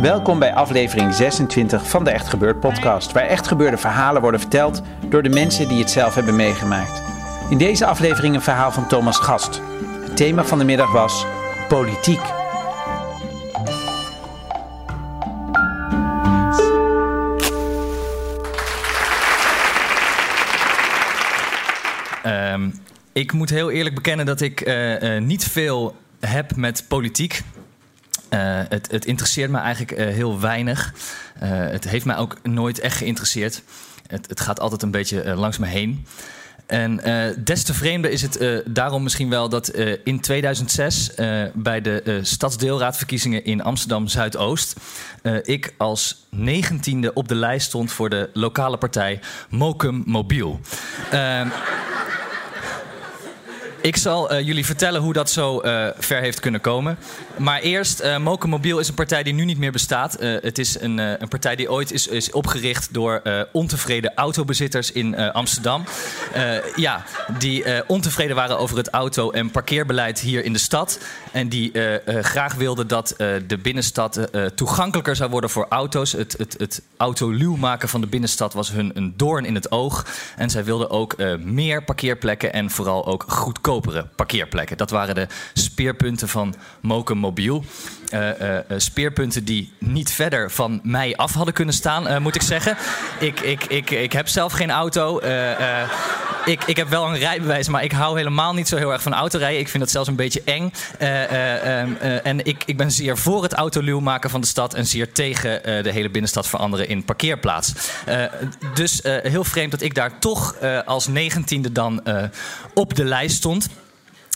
Welkom bij aflevering 26 van de Echt Gebeurd podcast, waar echt gebeurde verhalen worden verteld door de mensen die het zelf hebben meegemaakt. In deze aflevering een verhaal van Thomas Gast. Het thema van de middag was politiek. Ehm, ik moet heel eerlijk bekennen dat ik eh, eh, niet veel heb met politiek. Eh, het, het interesseert me eigenlijk eh, heel weinig. Eh, het heeft mij ook nooit echt geïnteresseerd. Het, het gaat altijd een beetje langs me heen. En des te vreemder is het daarom misschien wel dat in 2006 eh, bij de stadsdeelraadverkiezingen in Amsterdam Zuidoost ik als negentiende op de lijst stond voor de lokale partij Mokum Mobiel. Ik zal eh, jullie vertellen hoe dat zo eh, ver heeft kunnen komen. Maar eerst, uh, is een partij die nu niet meer bestaat. Het is een, een partij die ooit is, is opgericht door ontevreden autobezitters in Amsterdam. Ja, die ontevreden waren over het auto- en parkeerbeleid hier in de stad. En die graag wilden dat de binnenstad toegankelijker zou worden voor auto's. Het, het, het autoluw maken van de binnenstad was hun een doorn in het oog. En zij wilden ook meer parkeerplekken en vooral ook goedkopere parkeerplekken. Dat waren de speerpunten van Mokum Mobiel. Uh, uh, speerpunten die niet verder van mij af hadden kunnen staan, moet ik zeggen. Ik, ik, ik, ik heb zelf geen auto. Ik, ik heb wel een rijbewijs, maar ik hou helemaal niet zo heel erg van autorijden. Ik vind dat zelfs een beetje eng. Um, en ik, ik ben zeer voor het autoluw maken van de stad en zeer tegen de hele binnenstad veranderen in parkeerplaats. dus heel vreemd dat ik daar toch als negentiende dan op de lijst stond.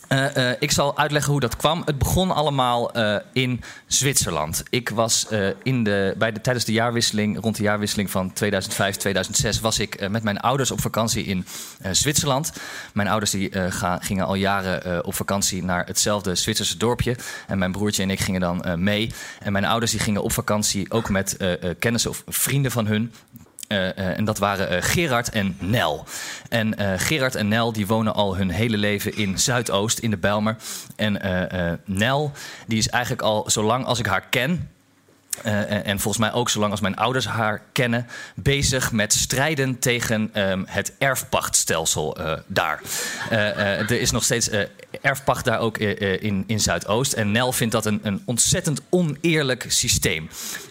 Uh, uh, ik zal uitleggen hoe dat kwam. Het begon allemaal uh, in Zwitserland. Ik was in de, bij de, tijdens de jaarwisseling, rond de jaarwisseling van 2005, 2006, was ik met mijn ouders op vakantie in Zwitserland. Mijn ouders die, ga, gingen al jaren op vakantie naar hetzelfde Zwitserse dorpje. En mijn broertje en ik gingen dan mee. En mijn ouders die gingen op vakantie ook met kennissen of vrienden van hun. Uh, uh, en dat waren uh, Gerard en Nel. En Gerard en Nel die wonen al hun hele leven in Zuidoost, in de Bijlmer. En Nel die is eigenlijk al zo lang als ik haar ken... Uh, en volgens mij ook zolang als mijn ouders haar kennen, bezig met strijden tegen um, het erfpachtstelsel uh, daar. Er is nog steeds erfpacht daar ook in, in Zuidoost. En Nel vindt dat een, een ontzettend oneerlijk systeem.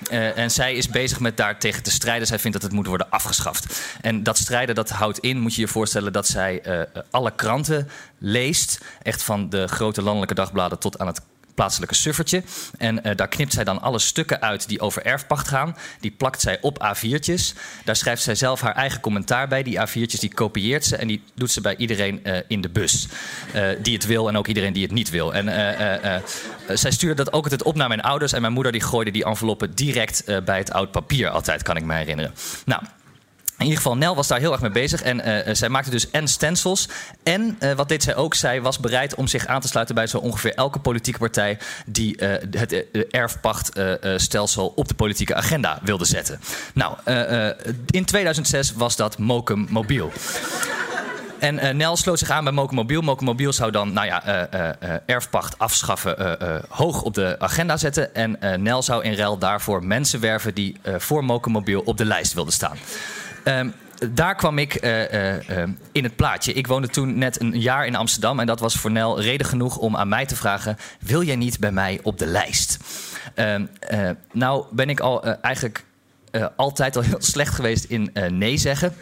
en zij is bezig met daar tegen te strijden. Zij vindt dat het moet worden afgeschaft. En dat strijden dat houdt in, moet je je voorstellen, dat zij alle kranten leest. Echt van de grote landelijke dagbladen tot aan het plaatselijke suffertje. En uh, daar knipt zij dan alle stukken uit die over erfpacht gaan. Die plakt zij op A4'tjes. Daar schrijft zij zelf haar eigen commentaar bij. Die A4'tjes die kopieert ze en die doet ze bij iedereen uh, in de bus. Uh, die het wil en ook iedereen die het niet wil. En zij stuurde dat ook altijd op naar mijn ouders. En mijn moeder die gooide die enveloppen direct bij het oud papier altijd, kan ik me herinneren. Nou, in ieder geval, Nel was daar heel erg mee bezig. En uh, zij maakte dus en stencils. En uh, wat dit zij ook zei, was bereid om zich aan te sluiten bij zo ongeveer elke politieke partij die het erfpachtstelsel op de politieke agenda wilde zetten. Nou, in 2006 was dat Mokum Mobiel. En uh, Nel sloot zich aan bij Mokomobiel. Mokomobiel zou dan nou ja, erfpacht afschaffen hoog op de agenda zetten. En Nel zou in ruil daarvoor mensen werven die voor Mokomobiel op de lijst wilden staan. Um, daar kwam ik in het plaatje. Ik woonde toen net een jaar in Amsterdam. En dat was voor Nel reden genoeg om aan mij te vragen: Wil jij niet bij mij op de lijst? nou ben ik al eigenlijk eh, altijd al heel slecht geweest in eh, nee zeggen.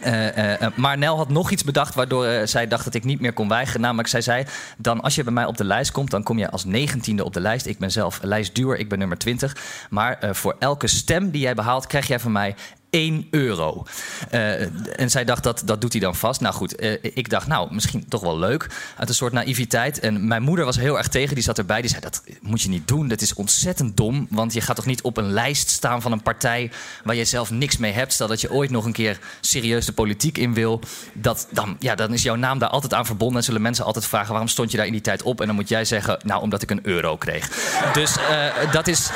Eh, eh, maar Nel had nog iets bedacht waardoor eh, zij dacht dat ik niet meer kon weigeren. Namelijk, zij zei: dan als je bij mij op de lijst komt, dan kom je als negentiende op de lijst. Ik ben zelf lijstduur, ik ben nummer 20. Maar eh, voor elke stem die jij behaalt, krijg jij van mij 1 euro. Eh, en zij dacht dat dat doet hij dan vast. Nou goed, eh, ik dacht nou misschien toch wel leuk. Uit een soort naïviteit. En mijn moeder was heel erg tegen. Die zat erbij. Die zei dat moet je niet doen. Dat is ontzettend dom. Want je gaat toch niet op een lijst staan van een partij waar je zelf niks mee hebt. Stel dat je ooit nog een keer serieus de politiek in wil. Dat, dan, ja, dan is jouw naam daar altijd aan verbonden. En zullen mensen altijd vragen waarom stond je daar in die tijd op. En dan moet jij zeggen nou omdat ik een euro kreeg. Dus eh, dat is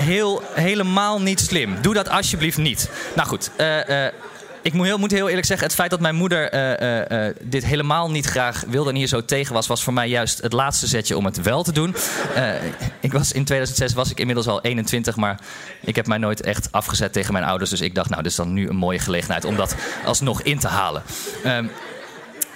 heel, helemaal niet slim. Doe dat alsjeblieft niet. Nou goed, eh, eh, ik moet heel, moet heel eerlijk zeggen... het feit dat mijn moeder eh, dit helemaal niet graag wilde... en hier zo tegen was... was voor mij juist het laatste zetje om het wel te doen. Ik was, in 2006 was ik inmiddels al 21... maar ik heb mij nooit echt afgezet tegen mijn ouders. Dus ik dacht, nou, dit is dan nu een mooie gelegenheid... om dat alsnog in te halen. Ehm,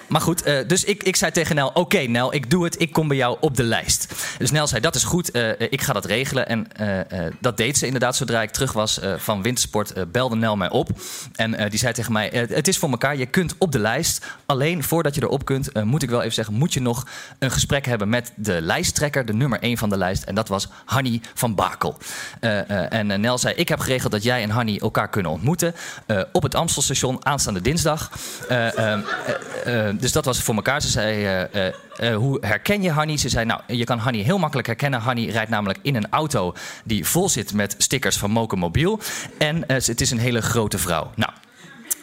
maar goed, eh, dus ik, ik zei tegen Nel: Oké, Nel, ik doe het. Ik kom bij jou op de lijst. Dus Nel zei: Dat is goed. eh, ik ga dat regelen. En eh, dat deed ze inderdaad. Zodra ik terug was van wintersport, belde Nel mij op. En die zei tegen mij: Het is voor elkaar. Je kunt op de lijst. Alleen voordat je erop kunt, moet ik wel even zeggen: Moet je nog een gesprek hebben met de lijsttrekker, de nummer 1 van de lijst. En dat was Hanny van Bakel. En Nel zei: Ik heb geregeld dat jij en Hanny elkaar kunnen ontmoeten. op het Amstelstation aanstaande dinsdag. Eh, dus dat was voor elkaar. Ze zei, eh, eh, hoe herken je Hanny? Ze zei, nou, je kan Hanny heel makkelijk herkennen. Hanny rijdt namelijk in een auto die vol zit met stickers van Moken Mobiel. En het is een hele grote vrouw. Nou,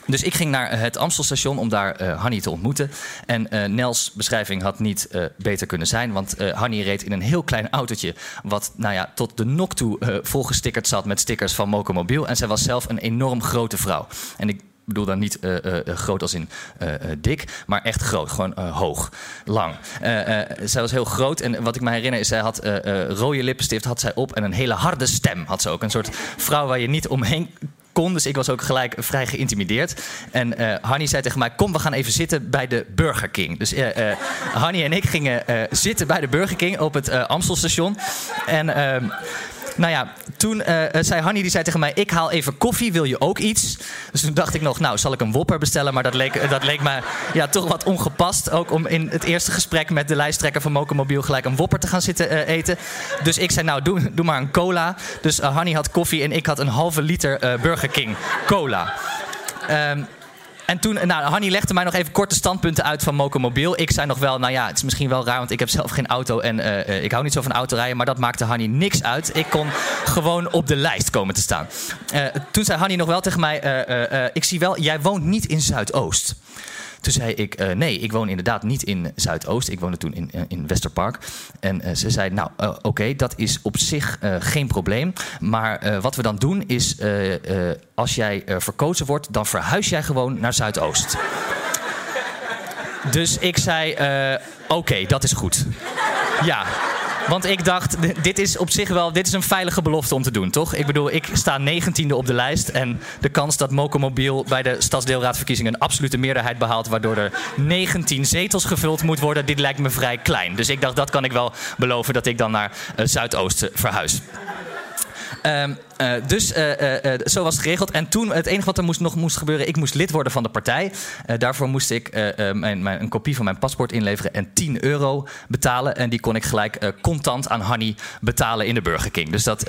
dus ik ging naar het Amstelstation om daar eh Hanny te ontmoeten. En Nels beschrijving had niet beter kunnen zijn. Want Hanny reed in een heel klein autootje. Wat nou ja, tot de nok toe volgestickerd zat met stickers van Mokomobiel. En zij was zelf een enorm grote vrouw. En ik bedoel dan niet eh, eh, eh, groot als in dik, maar echt groot. Gewoon hoog, lang. Zij was heel groot en wat ik me herinner is... zij had rode lippenstift had zij op en een hele harde stem had ze ook. Een soort vrouw waar je niet omheen kon. Dus ik was ook gelijk vrij geïntimideerd. En eh Hanny zei tegen mij: Kom, we gaan even zitten bij de Burger King. Dus eh Hanny en ik gingen zitten bij de Burger King op het Amstelstation. En. Nou ja, toen eh, eh, zei Hanny, die zei tegen mij... ik haal even koffie, wil je ook iets? Dus toen dacht ik nog, nou, zal ik een Whopper bestellen? Maar dat leek, eh, dat leek me ja, toch wat ongepast. Ook om in het eerste gesprek met de lijsttrekker van Mokomobiel... gelijk een Whopper te gaan zitten eten. Dus ik zei, nou, doe, maar een cola. Dus Hanny had koffie en ik had een halve liter Burger King cola. Ehm, en toen, nou, Hanny legde mij nog even korte standpunten uit van Mokomobiel. Ik zei nog wel, nou ja, het is misschien wel raar, want ik heb zelf geen auto en eh, eh, ik hou niet zo van autorijden. Maar dat maakte Hanny niks uit. Ik kon gewoon op de lijst komen te staan. Eh, toen zei Hanny nog wel tegen mij, ik zie wel, jij woont niet in Zuidoost. Toen zei ik, eh, nee, ik woon inderdaad niet in Zuidoost. Ik woonde toen in, eh, in Westerpark. En eh, ze zei, nou, oké, dat is op zich geen probleem. Maar wat we dan doen is, als jij verkozen wordt... dan verhuis jij gewoon naar Zuidoost. dus ik zei, oké, dat is goed. Ja, want ik dacht, dit is op zich wel dit is een veilige belofte om te doen, toch? Ik bedoel, ik sta 19e op de lijst. En de kans dat Mokomobiel bij de stadsdeelraadverkiezingen een absolute meerderheid behaalt. waardoor er 19 zetels gevuld moet worden, dit lijkt me vrij klein. Dus ik dacht, dat kan ik wel beloven dat ik dan naar eh, Zuidoosten verhuis. Ehm, eh, dus eh, eh, zo was het geregeld. En toen, het enige wat er moest, nog moest gebeuren, ik moest lid worden van de partij. Daarvoor moest ik mijn, een kopie van mijn paspoort inleveren en 10 euro betalen. En die kon ik gelijk contant aan Hanny betalen in de Burger King. Dus dat,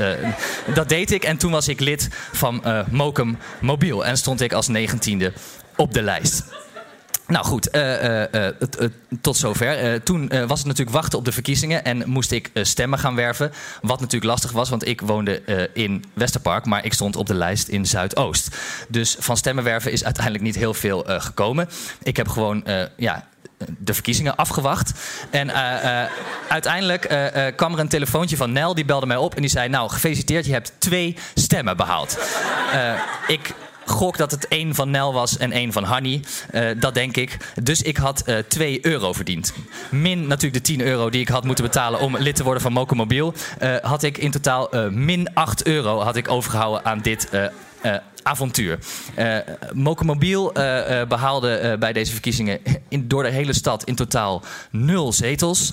dat deed ik. En toen was ik lid van Mokum Mobiel. En stond ik als 19e op de lijst. Nou goed, eh, eh, eh, tot zover. Toen was het natuurlijk wachten op de verkiezingen en moest ik stemmen gaan werven. Wat natuurlijk lastig was, want ik woonde in Westerpark, maar ik stond op de lijst in Zuidoost. Dus van stemmen werven is uiteindelijk niet heel veel gekomen. Ik heb gewoon, ja, de verkiezingen afgewacht. En uiteindelijk kwam er een telefoontje van Nel, die belde mij op en die zei: Nou, gefeliciteerd, je hebt twee stemmen behaald. Eh, ik gok dat het één van Nel was en één van Hanny. Eh, dat denk ik. Dus ik had eh 2 euro verdiend. Min natuurlijk de 10 euro die ik had moeten betalen om lid te worden van Mokomobiel. eh had ik in totaal min 8 euro had ik overgehouden aan dit. avontuur. Uh, Mobiel uh, behaalde bij deze verkiezingen in, door de hele stad in totaal nul zetels.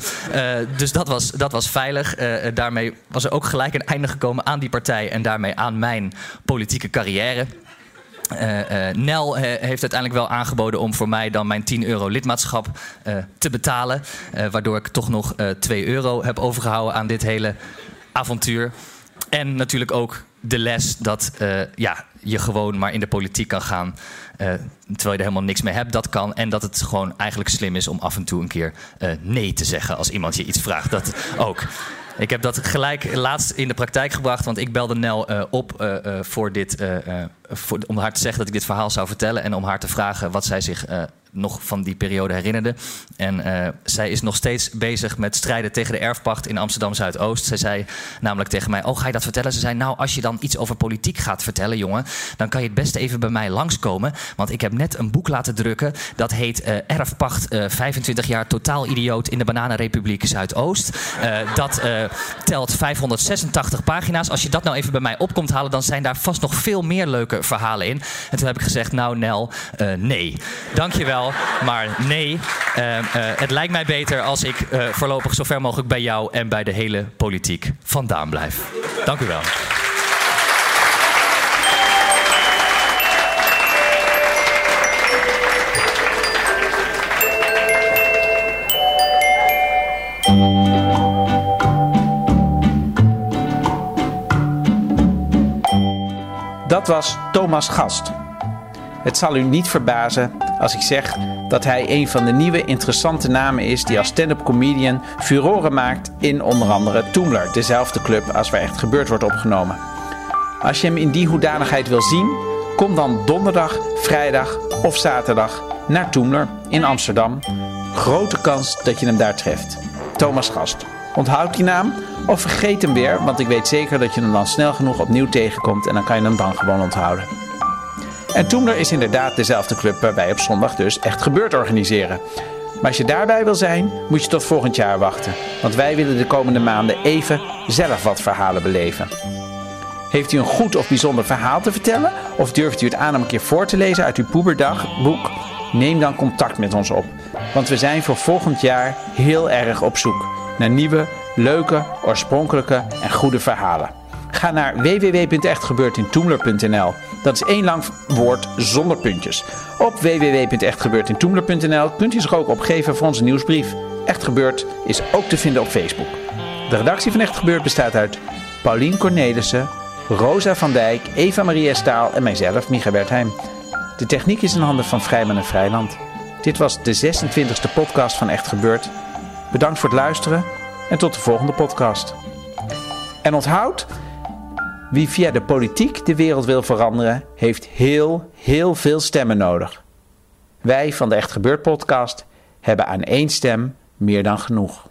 dus dat was, dat was veilig. daarmee was er ook gelijk een einde gekomen aan die partij en daarmee aan mijn politieke carrière. Uh, uh, Nel uh, heeft uiteindelijk wel aangeboden om voor mij dan mijn 10 euro lidmaatschap te betalen. waardoor ik toch nog 2 euro heb overgehouden aan dit hele avontuur. En natuurlijk ook de les dat ja, je gewoon maar in de politiek kan gaan. terwijl je er helemaal niks mee hebt, dat kan. En dat het gewoon eigenlijk slim is om af en toe een keer nee te zeggen als iemand je iets vraagt. Dat ook. Ik heb dat gelijk laatst in de praktijk gebracht, want ik belde Nel uh, op uh, uh, voor dit, voor, om haar te zeggen dat ik dit verhaal zou vertellen en om haar te vragen wat zij zich nog van die periode herinnerde. En uh, zij is nog steeds bezig met strijden tegen de erfpacht in Amsterdam Zuidoost. Zij zei namelijk tegen mij: Oh, ga je dat vertellen? Ze zei: Nou, als je dan iets over politiek gaat vertellen, jongen, dan kan je het beste even bij mij langskomen. Want ik heb net een boek laten drukken. Dat heet uh, Erfpacht uh, 25 jaar totaal idioot in de Bananenrepubliek Zuidoost. dat telt 586 pagina's. Als je dat nou even bij mij op komt halen, dan zijn daar vast nog veel meer leuke verhalen in. En toen heb ik gezegd: Nou, Nel, nee. Dankjewel maar nee. Uh, uh, het lijkt mij beter als ik uh, voorlopig zo ver mogelijk bij jou en bij de hele politiek vandaan blijf. Dank u wel. Dat was Thomas Gast. Het zal u niet verbazen als ik zeg dat hij een van de nieuwe interessante namen is die als stand-up comedian furoren maakt in onder andere Toomler, dezelfde club als waar echt gebeurd wordt opgenomen. Als je hem in die hoedanigheid wil zien, kom dan donderdag, vrijdag of zaterdag naar Toomler in Amsterdam. Grote kans dat je hem daar treft. Thomas Gast. Onthoud die naam of vergeet hem weer, want ik weet zeker dat je hem dan snel genoeg opnieuw tegenkomt en dan kan je hem dan gewoon onthouden. En Toemler is inderdaad dezelfde club waar wij op zondag dus echt gebeurd organiseren. Maar als je daarbij wil zijn, moet je tot volgend jaar wachten. Want wij willen de komende maanden even zelf wat verhalen beleven. Heeft u een goed of bijzonder verhaal te vertellen? Of durft u het aan om een keer voor te lezen uit uw Poeberdagboek? Neem dan contact met ons op. Want we zijn voor volgend jaar heel erg op zoek naar nieuwe, leuke, oorspronkelijke en goede verhalen. Ga naar www.echtgebeurtintoemler.nl. Dat is één lang woord zonder puntjes. Op www.echtgebeurtintoemler.nl kunt u zich ook opgeven voor onze nieuwsbrief. Echt Gebeurd is ook te vinden op Facebook. De redactie van Echt Gebeurd bestaat uit Paulien Cornelissen, Rosa van Dijk, Eva Maria Staal en mijzelf, Micha Wertheim. De techniek is in handen van Vrijman en Vrijland. Dit was de 26e podcast van Echt Gebeurd. Bedankt voor het luisteren en tot de volgende podcast. En onthoud, wie via de politiek de wereld wil veranderen, heeft heel, heel veel stemmen nodig. Wij van de Echt Gebeurd podcast hebben aan één stem meer dan genoeg.